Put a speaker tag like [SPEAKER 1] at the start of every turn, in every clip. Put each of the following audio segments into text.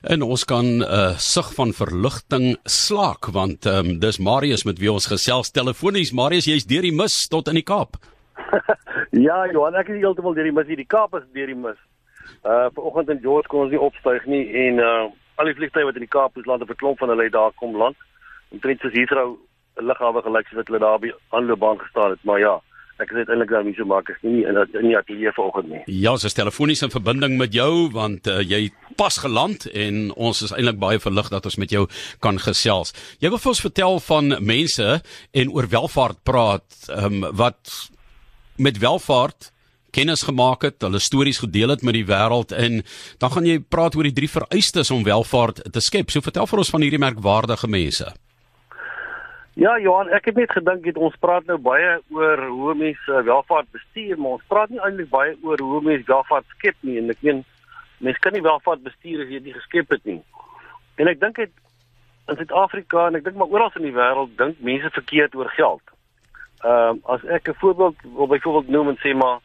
[SPEAKER 1] En ons kan 'n uh, sug van verligting slaak want um, dis Marius met wie ons gesels telefonies. Marius, jy's deur die mis tot in die Kaap.
[SPEAKER 2] ja, Johan, ek is heeltemal deur die mis hier. Die Kaap is deur die mis. Uh vanoggend in George kon ons nie opstyg nie en uh al die vliegtye wat in die Kaap is land op 'n klomp van hulle het daar kom land. Omtrent soos Heathrow lughawe gelyk soos wat hulle daar by aanloopbaan gestaan het, maar ja, ek is uiteindelik daar nie so maak ek nie in in die ateljee vanoggend nie.
[SPEAKER 1] Ja, ons is telefonies in verbinding met jou want uh, jy pas geland en ons is eintlik baie verlig dat ons met jou kan gesels. Jy wil vir ons vertel van mense en oor welvaart praat, um, wat met welvaart kennis gemaak het, hulle stories gedeel het met die wêreld en dan gaan jy praat oor die drie vereistes om welvaart te skep. So vertel vir ons van hierdie merkwaardige mense.
[SPEAKER 2] Ja, Johan, ek het net gedink het ons praat nou baie oor hoe mense uh, welvaart bestuur, maar ons praat nie eintlik baie oor hoe mense welvaart skep nie en ek meen mense kan nie welvaart bestuur as jy dit geskep het nie. En ek dink dit in Suid-Afrika en ek dink maar oral in die wêreld dink mense verkeerd oor geld. Ehm um, as ek 'n voorbeeld wil byvoorbeeld noem en sê maar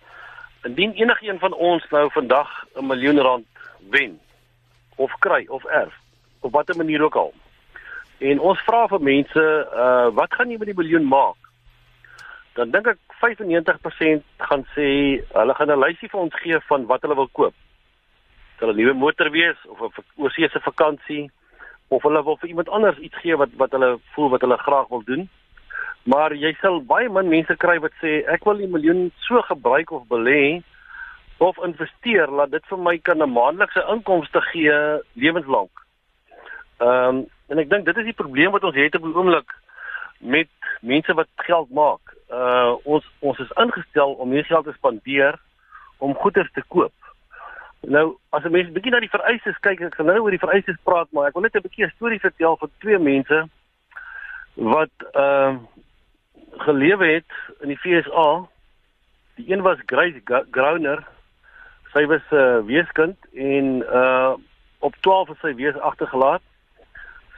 [SPEAKER 2] indien enigiemand van ons nou vandag 'n miljoen rand wen of kry of erf op watter manier ook al En ons vra vir mense, uh wat gaan jy met die miljoen maak? Dan dink ek 95% gaan sê hulle gaan 'n lysie vir ons gee van wat hulle wil koop. Sal 'n nuwe motor wees of 'n oorseese vakansie of hulle wil vir iemand anders iets gee wat wat hulle voel wat hulle graag wil doen. Maar jy sal baie min mense kry wat sê ek wil die miljoen so gebruik of belê of investeer dat dit vir my kan 'n maandelikse inkomste gee lewenslank. Ehm um, En ek dink dit is die probleem wat ons het op die oomblik met mense wat geld maak. Uh ons ons is ingestel om meer geld te spandeer om goeder te koop. Nou as 'n mens bietjie na die vereistes kyk, ek gaan nou oor die vereistes praat, maar ek wil net 'n bietjie 'n storie vertel van twee mense wat uh gelewe het in die FSA. Die een was Grace Growner. Sy was 'n uh, weeskind en uh op 12 is sy wees agtergelaat.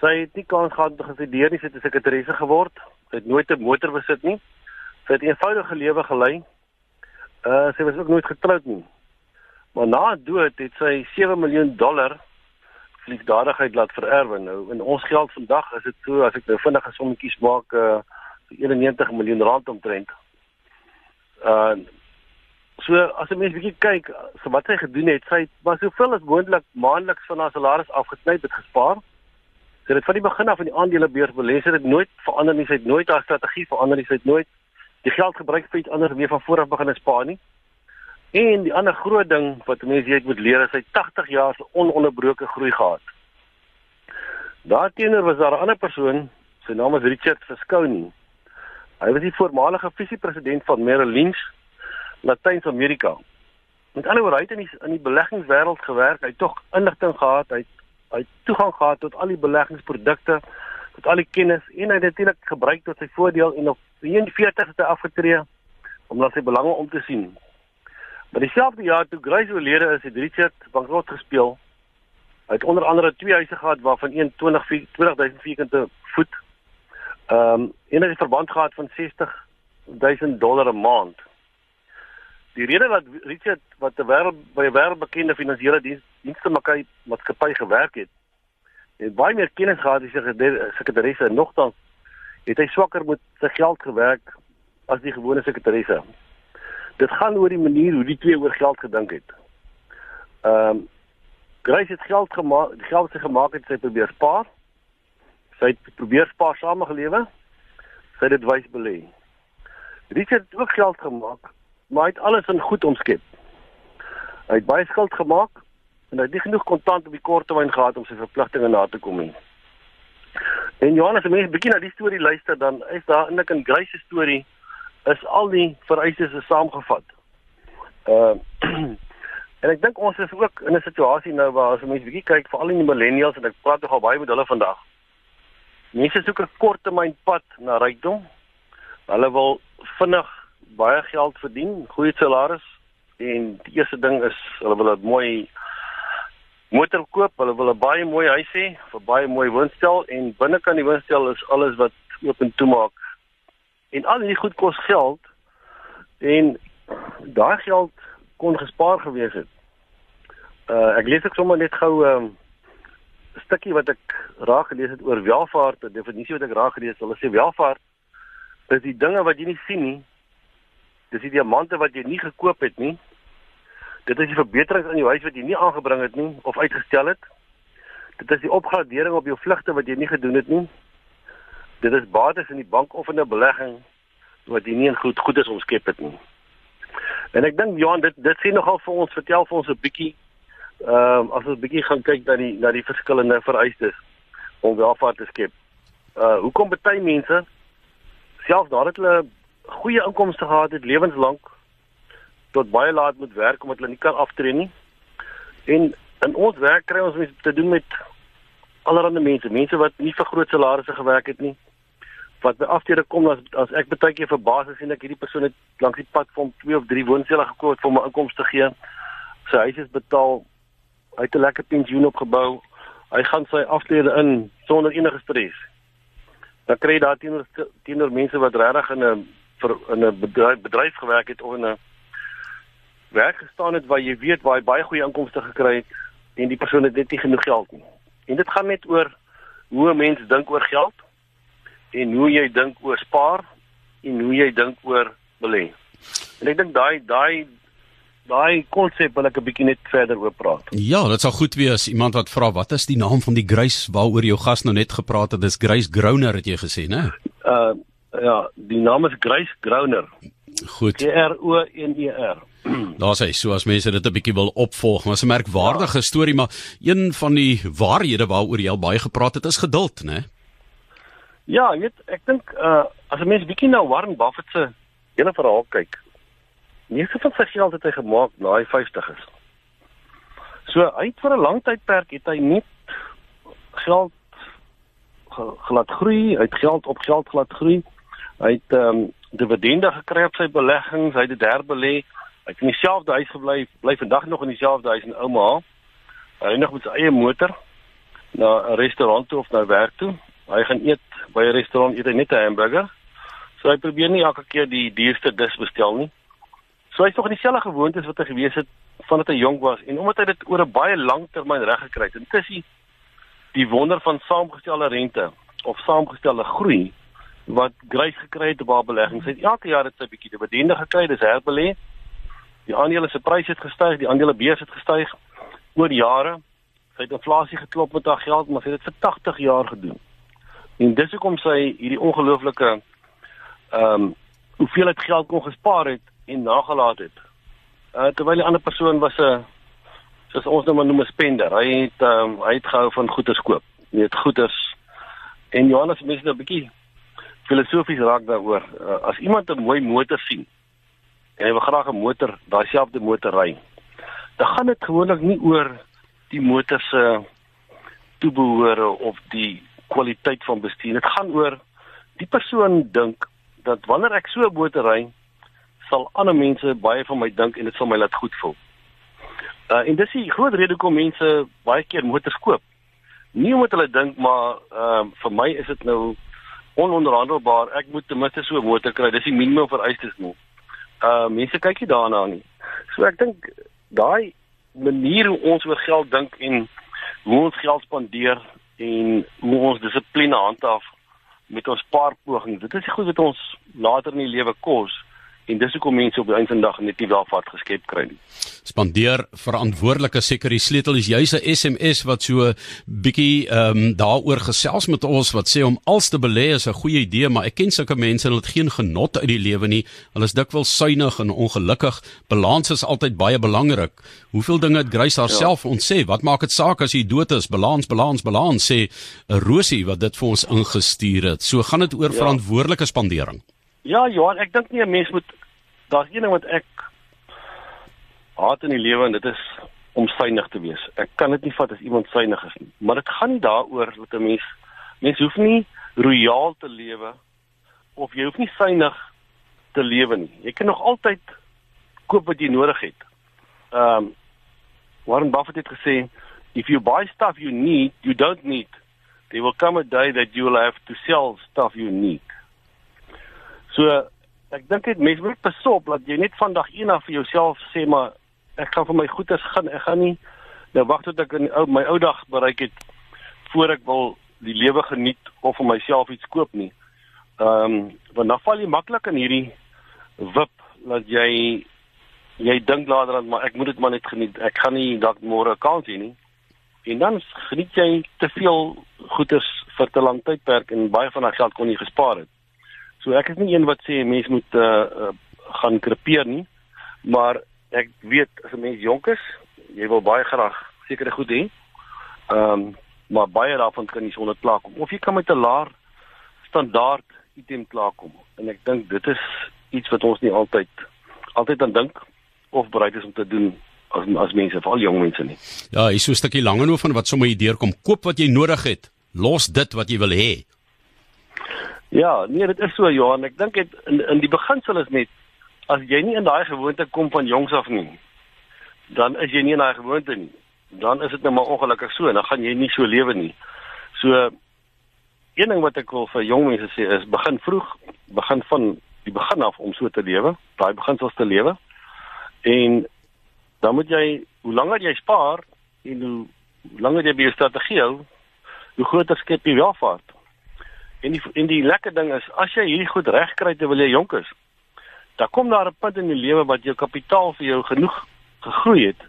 [SPEAKER 2] Sy het nie kans gehad om te gestudeer nie, sy het 'n sekretaresse geword. Sy het nooit 'n motor besit nie. Sy het 'n eenvoudige lewe gelei. Uh sy was ook nooit getroud nie. Maar na haar dood het sy 7 miljoen dollar vliegdadigheid laat vererwe. Nou in ons geld vandag is dit so as ek nou vinnige sommetjies maak uh 91 miljoen rand omtrent. Uh so as 'n mens bietjie kyk so wat sy gedoen het, sy was soveel as moontlik maandeliks van haar salaris afgesny het gespaar. Sy het van die begin af in die aandelebeurs belê, sy het nooit verander nie, sy het nooit haar strategie verander nie, sy het nooit die geld gebruik vir iets anders meer van voor af begin spaar nie. En die ander groot ding wat mense jy moet leer is hy 80 jaar se ononderbroke groei gehad. Daarteenoor was daar 'n ander persoon, sy naam is Richard Visconi. Hy was die voormalige visiepresident van Merrill Lynch Latyns-Amerika. Met ander woorde, hy het in die in die beleggingswêreld gewerk, hy het tog inligting gehad, hy het hy het toegang gehad tot al die beleggingsprodukte, tot al die kennis en hy het natuurlik gebruik tot sy voordeel en op 41ste afgetree om na sy belange om te sien. Maar dieselfde jaar toe Grace oorlede is, het Richard bankrot gespeel. Hy het onder andere twee huise gehad waarvan een 20 20000 vierkante voet. Ehm um, en hy het verband gehad van 60000 dollar 'n maand. Die rede dat Richard wat 'n wêreld by 'n wêreldbekende finansiële diens dienste maatskappy gewerk het, het baie meer kennis gehad as sy sekretaresse nogtans het hy swakker met sy geld gewerk as die gewone sekretaresse. Dit gaan oor die manier hoe die twee oor geld gedink het. Ehm um, Grace het geld gemaak, die geld wat sy gemaak het, sy probeer spaar. Sy het probeer spaar samegelewe. Sy het dit wys belê. Richard het ook geld gemaak maar hy het alles in goed omskep. Hy het baie skuld gemaak en hy het nie genoeg kontant op die kort termyn gehad om sy verpligtinge na te kom nie. En Johannes, as mense begin na die storie luister, dan is daar eintlik 'n Grace storie is al die vereistes is saamgevat. Uh en ek dink ons is ook in 'n situasie nou waar as mense bietjie kyk vir al die millennials en ek praat nogal baie met hulle vandag. Mense soek 'n korttermyn pad na rykdom. Hulle wil vinnig baie geld verdien, goeie salaris en die eerste ding is hulle wil 'n mooi motor koop, hulle wil 'n baie mooi huis hê, 'n baie mooi woonstel en binnekant die woonstel is alles wat oop en toe maak. En al hierdie goed kos geld en daai geld kon gespaar gewees het. Uh ek lees ek sommer net gou ehm um, stukkie wat ek raak gelees het oor welvaart, 'n definisie wat ek raak gelees het, hulle sê welvaart is die dinge wat jy nie sien nie. Dis die diamante wat jy nie gekoop het nie. Dit is die verbeterings in jou huis wat jy nie aangebring het nie of uitgestel het. Dit is die opgradering op jou vlugte wat jy nie gedoen het nie. Dit is bates in die bank of in 'n belegging wat jy nie in goed goed is omskep het nie. En ek dink Johan dit dit sê nogal vir ons vertel vir ons 'n bietjie ehm um, as ons 'n bietjie gaan kyk na die na die verskillende vereistes om welvaart te skep. Uh hoekom baie mense selfs nadat hulle goeie inkomste gehad het lewenslank tot baie laat moet werk omdat hulle nie kan aftree nie. En in ons werk kry ons mense te doen met allerlei mense, mense wat nie vir groot salarisse gewerk het nie. Wat by aftrede kom as as ek baie keer verbaas is en ek hierdie persoon het langs die pad van 2 of 3 woonstelle gekoop vir my inkomste gee. Sy huis is betaal. Hy het 'n lekker pensioen opgebou. Hy gaan sy aftrede in sonder enige stres. Dan kry jy daar teenoor teenoor mense wat regtig in 'n in 'n bedryf, bedryf gewerk het of in 'n werk gestaan het waar jy weet waar hy baie goeie inkomste gekry het en die persoon het net nie genoeg geld nie. En dit gaan net oor hoe 'n mens dink oor geld en hoe jy dink oor spaar en hoe jy dink oor belê. En ek dink daai daai daai konsep wil ek 'n bietjie net verder oor praat.
[SPEAKER 1] Ja, dit sal goed wees iemand wat vra wat is die naam van die grys waaroor jou gas nou net gepraat het. Dis Grace Groner het jy gesê, né?
[SPEAKER 2] Uh ja, die naam is Grace Groner.
[SPEAKER 1] Goed.
[SPEAKER 2] G R O N E R.
[SPEAKER 1] Daar's hy, so as mense dit 'n bietjie wil opvolg, maar 'n merkwaardige ja. storie, maar een van die waarhede waaroor jy al baie gepraat het, is geduld, né?
[SPEAKER 2] Ja, weet, ek dink uh as 'n mens bietjie na Warren Buffett se hele verhaal kyk, meeste van sy geld het hy gemaak na hy 50 is. So hy het vir 'n lang tydperk het hy nie geld glad groei, hy het geld op geld glad groei. Hy het ehm um, dividende gekry op sy beleggings, hy het dit herbelê. Hy het in dieselfde huis gebly, bly vandag nog in dieselfde huis in Ouma. Hy ry nog met sy eie motor na 'n restaurant toe of na werk toe. Hy gaan eet by 'n restaurant, eet hy net 'n hamburger. So hy probeer nie elke keer die duurste dis bestel nie. So hy's nog in dieselfde gewoontes wat hy gewees het vandat hy jonk was en omdat hy dit oor 'n baie lang termyn reg gekry het. Die, die wonder van saamgestelde rente of saamgestelde groei wat Grace gekry het op haar beleggings. Sy het elke jaar dit sy bietjie dividende gekry, dis herbelê. Die aandele se pryse het gestyg, die aandelebeurs het gestyg oor jare. Sy het inflasie geklop met haar geld, maar sy het dit vir 80 jaar gedoen. En dis hoekom sy hierdie ongelooflike ehm um, hoeveelheid geld kon gespaar het en nagelaat het. Uh terwyl die ander persoon was 'n soos ons nou maar noem 'n spender. Hy het ehm um, hy het gehou van goederes koop. Jy weet goederes en Johannes mense nou 'n bietjie filosofies raak daaroor. Uh, as iemand 'n mooi motor sien en hy wil graag 'n motor, daai selfde motor ry, dan gaan dit gewoonlik nie oor die motor se toebehore of die kwaliteit van bestuur. Dit gaan oor die persoon dink dat wanneer ek so 'n motor ry, sal ander mense baie van my dink en dit sal my laat goed voel. Uh en dis die groot rede hoekom mense baie keer motors koop. Nie omdat hulle dink maar ehm uh, vir my is dit nou ononderhandelbaar. Ek moet ten minste so 'n motor kry. Dis die minimum vereistes nie. Uh mense kyk nie daarna nie. So ek dink daai manier hoe ons oor geld dink en hoe ons geld spandeer en hoe ons dissipline handhaaf met ons spaarpogings. Dit is goed wat ons later in die lewe kos en dis hoekom mense op die einde van die dag net nie welvaart geskep kry nie.
[SPEAKER 1] Spandeer verantwoordelike seker die sleutel is juis 'n SMS wat so bietjie ehm um, daaroor gesels met ons wat sê om als te belê is 'n goeie idee, maar ek ken sulke mense en hulle het geen genot uit die lewe nie. Hulle is dikwels suinig en ongelukkig. Balans is altyd baie belangrik. Hoeveel dinge het Grace haarself ja. ons sê, wat maak dit saak as jy dood is? Balans, balans, balans sê Rosie wat dit vir ons ingestuur het. So gaan dit oor ja. verantwoordelike spandering.
[SPEAKER 2] Ja, Johan, ek dink nie 'n mens moet daar's een ding wat ek haat in die lewe en dit is om suinig te wees. Ek kan dit nie vat as iemand suinig is nie, maar dit gaan nie daaroor dat 'n mens mens hoef nie royaal te lewe of jy hoef nie suinig te lewe nie. Jy kan nog altyd koop wat jy nodig het. Ehm um, Warren Buffett het gesê if you buy stuff you need, you don't need. There will come a day that you will have to sell stuff you need. So ek dink dit mense moet besop dat jy net vandag eendag vir jouself sê maar ek gaan vir my goedes gaan ek gaan nie nou wag tot ek in ou my ou dag bereik het voor ek wil die lewe geniet of vir myself iets koop nie. Ehm um, want dan val jy maklik in hierdie wip dat jy jy dink later dan maar ek moet dit maar net geniet. Ek gaan nie dalk môre kans hê nie. En dan geniet jy te veel goeders vir te lank tydperk en baie van daai geld kon jy gespaar het. So ek is nie een wat sê mense moet uh, gaan krepeer nie, maar ek weet as 'n mens jonk is, jy wil baie graag sekere goed hê. Ehm um, maar baie daarvan kan jy sonder klaarkom of jy kan met 'n laer standaard item klaarkom. En ek dink dit is iets wat ons nie altyd altyd aan dink of bereid is om te doen as as mense, veral jong mense nie.
[SPEAKER 1] Ja, hier so 'n stukkie langer oor van wat sommer hier deurkom. Koop wat jy nodig het. Los dit wat jy wil hê.
[SPEAKER 2] Ja, nee, dit is so Johan. Ek dink dit in in die beginsel is net as jy nie in daai gewoonte kom van jongs af nie, dan is jy nie in daai gewoonte nie. Dan is dit nou maar ongelukkig so en dan gaan jy nie so lewe nie. So een ding wat ek wil vir jong mense sê is begin vroeg, begin van die begin af om so te lewe, daai beginsels te lewe. En dan moet jy hoe langer jy spaar en hoe langer jy by jou strategie hou, hoe groter skep jy welvaart. En die en die lekker ding is as jy hierdie goed reg kry terwyl jy jonk is, dan kom daar 'n punt in jou lewe wat jou kapitaal vir jou genoeg gegroei het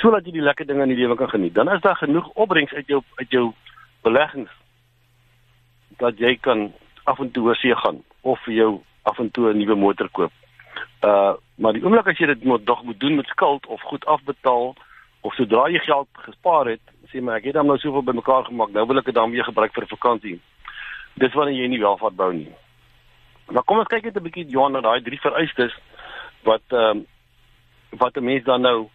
[SPEAKER 2] sodat jy die lekker dinge in die lewe kan geniet. Dan is daar genoeg opbrengs uit jou uit jou beleggings dat jy kan af en toe oorsee gaan of vir jou af en toe 'n nuwe motor koop. Uh maar die oomblik as jy dit moet dog moet doen met skuld of goed afbetaal of sodra jy geld gespaar het, sê maar ek het dan nou soveel bymekaar gemaak, nou wil ek dit dan weer gebruik vir 'n vakansie. Dis wanneer jy nie welvaart bou nie. Maar kom ons kyk net 'n bietjie Johan na daai drie vereistes wat ehm um, wat 'n mens dan nou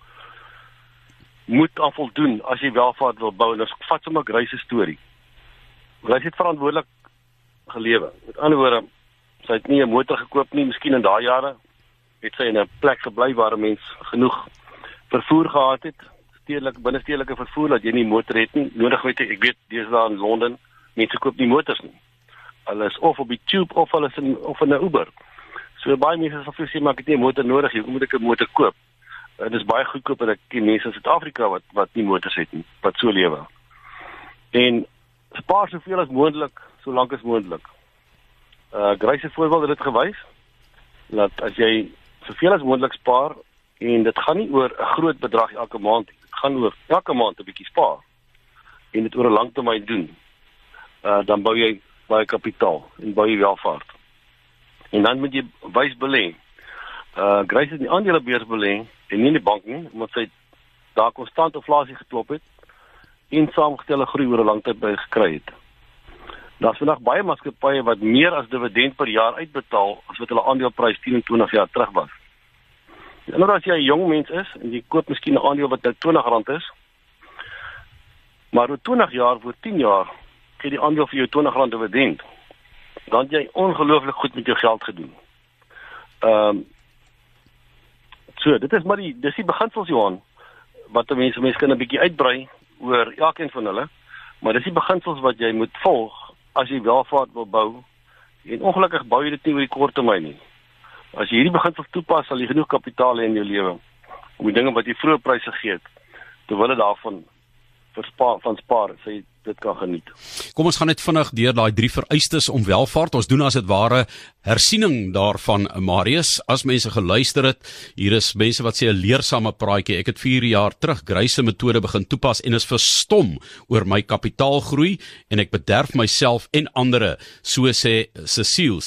[SPEAKER 2] moet aan voldoen as jy welvaart wil bou. Ons vat sommer 'n gryse storie. Grace het verantwoordelik gelewe. Met ander woorde, sy het nie 'n motor gekoop nie, miskien in daai jare het sy in 'n plek gebly waar 'n mens genoeg vervoer gehad het, stedelike binnestedelike vervoer dat jy nie motor het nie. Nodig weet ek, ek weet daar in Londen, mense koop nie motors nie hulle is of op die tube of hulle is in of in 'n Uber. So baie mense sal vir sê maar ek het nie 'n motor nodig nie, hoe moet ek 'n motor koop? En dit is baie goedkoop en ek ken mense in Suid-Afrika wat wat nie motors het nie, wat so lewe. En spaar soveel as moontlik, solank as moontlik. Uh Grace het voorbeeld dit gewys dat as jy soveel as moontlik spaar en dit gaan nie oor 'n groot bedrag elke maand nie, dit gaan oor elke maand 'n bietjie spaar en dit oor 'n lang termyn doen. Uh dan bou jy baie kapitaal en baie welvaart. En dan moet jy wys belê. Uh Grace het in aandelebeurs belê en nie in die bank nie, omdat sy daar konstant inflasie geklop het en saamgestelde groei oor 'n lang tyd by gekry het. Daar's vandag baie maatskappye wat meer as dividend per jaar uitbetaal as wat hulle aandeleprys 10 en 20 jaar terug was. En nou as jy 'n jong mens is en jy koop miskien 'n aandeel wat nou R20 is, maar oor 20 jaar, oor 10 jaar gee die aandeel vir jou R20 dividend. Dan jy ongelooflik goed met jou geld gedoen. Ehm um, So, dit is maar die dis die beginsels Johan wat mense mense kan 'n bietjie uitbrei oor elkeen van hulle, maar dis die beginsels wat jy moet volg as jy welvaart wil bou. En ongelukkig bou jy dit nie oor die kort termyn nie. As jy hierdie beginsels toepas, sal jy genoeg kapitaal hê in jou lewe om die dinge wat jy vroeër pryse gee het, terwyl dit daarvan verspaar van spaar sê dit kan geniet.
[SPEAKER 1] Kom ons gaan net vinnig deur daai drie vereistes om welvaart. Ons doen as dit ware hersiening daarvan Marius. As mense geluister het, hier is mense wat sê 'n leersame praatjie. Ek het 4 jaar terug Grace metode begin toepas en is verstom oor my kapitaalgroei en ek bederf myself en ander. So sê Cecile,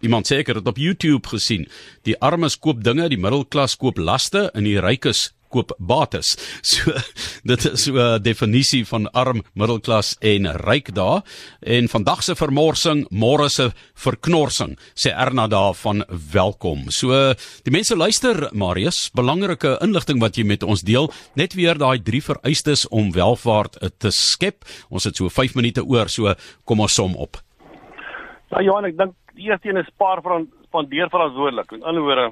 [SPEAKER 1] iemand seker het op YouTube gesien. Die armes koop dinge, die middelklas koop laste en die rykes koop bates. So dit is 'n definisie van arm, middelklas en ryk daar. En vandag se vermorsing, môre se verknorsing, sê Erna daar van welkom. So die mense luister, Marius, belangrike inligting wat jy met ons deel. Net weer daai drie vereistes om welvaart te skep. Ons het so 5 minute oor, so kom ons som op.
[SPEAKER 2] Ja Johan, ek dink die eerste een is spaar van spandeer verantwoordelik. In ander woorde,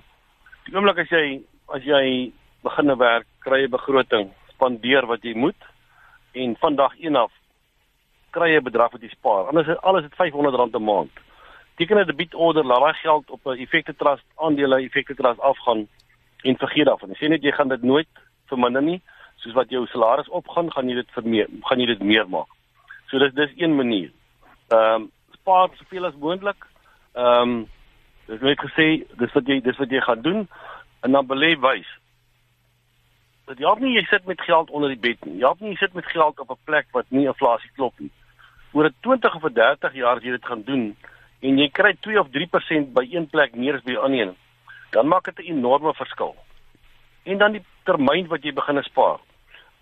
[SPEAKER 2] die oomblik as jy as jy beginne werk, kry jy begroting, spandeer wat jy moet en van dag 1 af kry 'n bedrag wat jy spaar. Anders is alles dit R500 'n maand. Teken 'n debietorder, laat daai geld op 'n effekte trust aandele effekte trust afgaan en vergeet daarvan. Sê net jy gaan dit nooit verminder nie. Soos wat jou salaris opgaan, gaan jy dit vermeer, gaan jy dit meer maak. So dis dis een manier. Ehm um, spaar soveel as moontlik. Ehm um, dis net gesê dis wat jy dis wat jy gaan doen en dan belê wys. Dit help nie jy sit met geld onder die bed nie. Jy help nie jy sit met geld op 'n plek wat nie inflasie klop nie. Oor 'n 20 of 30 jaar as jy dit gaan doen en jy kry 2 of 3% by een plek meer as by 'n ander een, dan maak dit 'n enorme verskil. En dan die termyn wat jy begin spaar.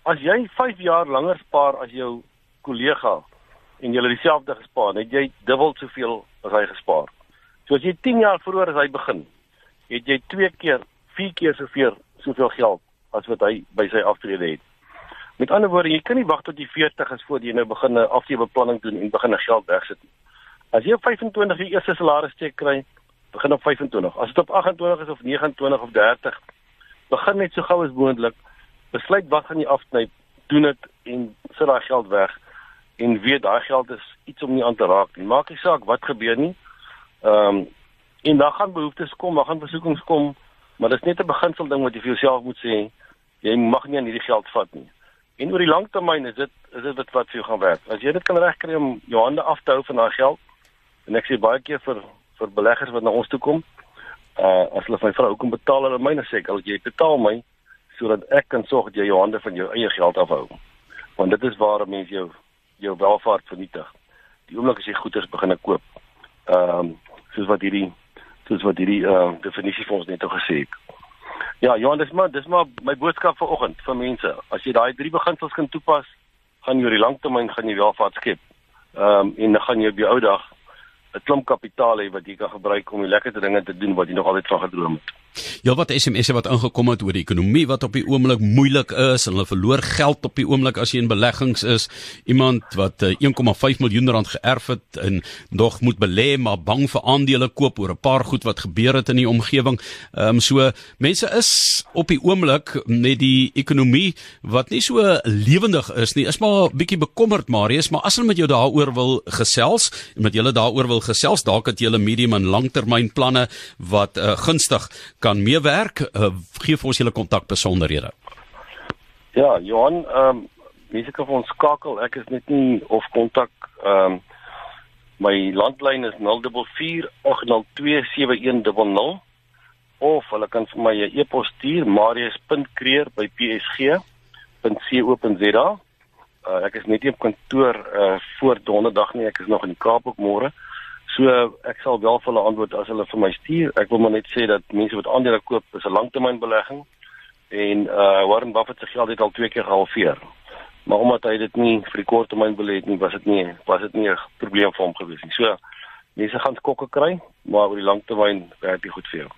[SPEAKER 2] As jy 5 jaar langer spaar as jou kollega en jy het dieselfde gespaar, het jy dubbel soveel as hy gespaar. So as jy 10 jaar vroeër as hy begin, het jy 2 keer, 4 keer soveel soveel geld as wat hy by sy aftrede het. Met ander woorde, jy kan nie wag tot jy 40 is voor jy nou begin 'n afskeidbeplanning doen en begin geld wegsit nie. As jy op 25 die eerste salaris steek kry, begin op 25. As dit op 28 is of 29 of 30, begin net so gou as moontlik. Besluit wat gaan jy afknyp, doen dit en sit daai geld weg en weet daai geld is iets om nie aan te raak nie. Maak nie saak wat gebeur nie. Ehm um, en dan gaan behoeftes kom, dan gaan versoekings kom, maar dis net 'n beginsel ding wat jy vir jouself moet sê, jy mag nie aan hierdie geld vat nie. En oor die lang termyn is dit is dit wat wat vir jou gaan werk. As jy dit kan regkry om jou hande af te hou van daai geld, en ek sê baie keer vir vir beleggers wat na ons toe kom, uh as hulle my vra hoekom betaal hulle my, dan sê ek al jy betaal my sodat ek kan sorg dat jy jou hande van jou eie geld afhou. Want dit is waar mense jou jou welvaart vernietig. Die oomblik as jy goederes begin koop. Ehm um, soos wat hierdie soos wat hierdie uh definisie vir ons net al gesê het. Ja, Johan, dis maar dis maar my boodskap vanoggend vir mense. As jy daai drie beginsels kan toepas, gaan jy oor die langtermyn gaan jy welvaart skep. Ehm um, en dan gaan jy op jou ou dag 'n klomp kapitaal hê wat jy kan gebruik om die lekkerste dinge te doen wat jy nog altyd van gedroom het.
[SPEAKER 1] Ja wat SMS'e wat ingekom het oor die ekonomie wat op die oomblik moeilik is en hulle verloor geld op die oomblik as jy in beleggings is. Iemand wat 1,5 eh, miljoen rand geërf het en nog moet belê maar bang vir aandele koop oor 'n paar goed wat gebeur het in die omgewing. Ehm um, so mense is op die oomblik met die ekonomie wat nie so lewendig is nie. Is maar bietjie bekommerd Marius, maar as hulle met jou daaroor wil gesels en met julle daaroor wil gesels, dalk het julle medium en langtermynplanne wat uh, gunstig kan meewerk, uh, gee vir ons julle kontak besonderhede.
[SPEAKER 2] Ja, Johan, ehm um, mense kan vir ons skakel. Ek is net nie of kontak ehm um, my landlyn is 044 8027100 of hulle kan vir my 'n e-pos stuur marius.kreer@psg.co.za. Uh, ek is net nie op kantoor uh, voor donderdag nie. Ek is nog in die Kaap op môre. So ek sal wel vir hulle antwoord as hulle vir my stuur. Ek wil maar net sê dat mense wat aandele koop is 'n langtermynbelegging en uh Warren Buffett se geld het al twee keer gehalveer. Maar omdat hy dit nie vir die korttermyn belê het nie, was dit nie was dit nie 'n probleem vir hom gewees nie. So mense gaan skokke kry, maar oor die langtermyn werk dit goed vir jou.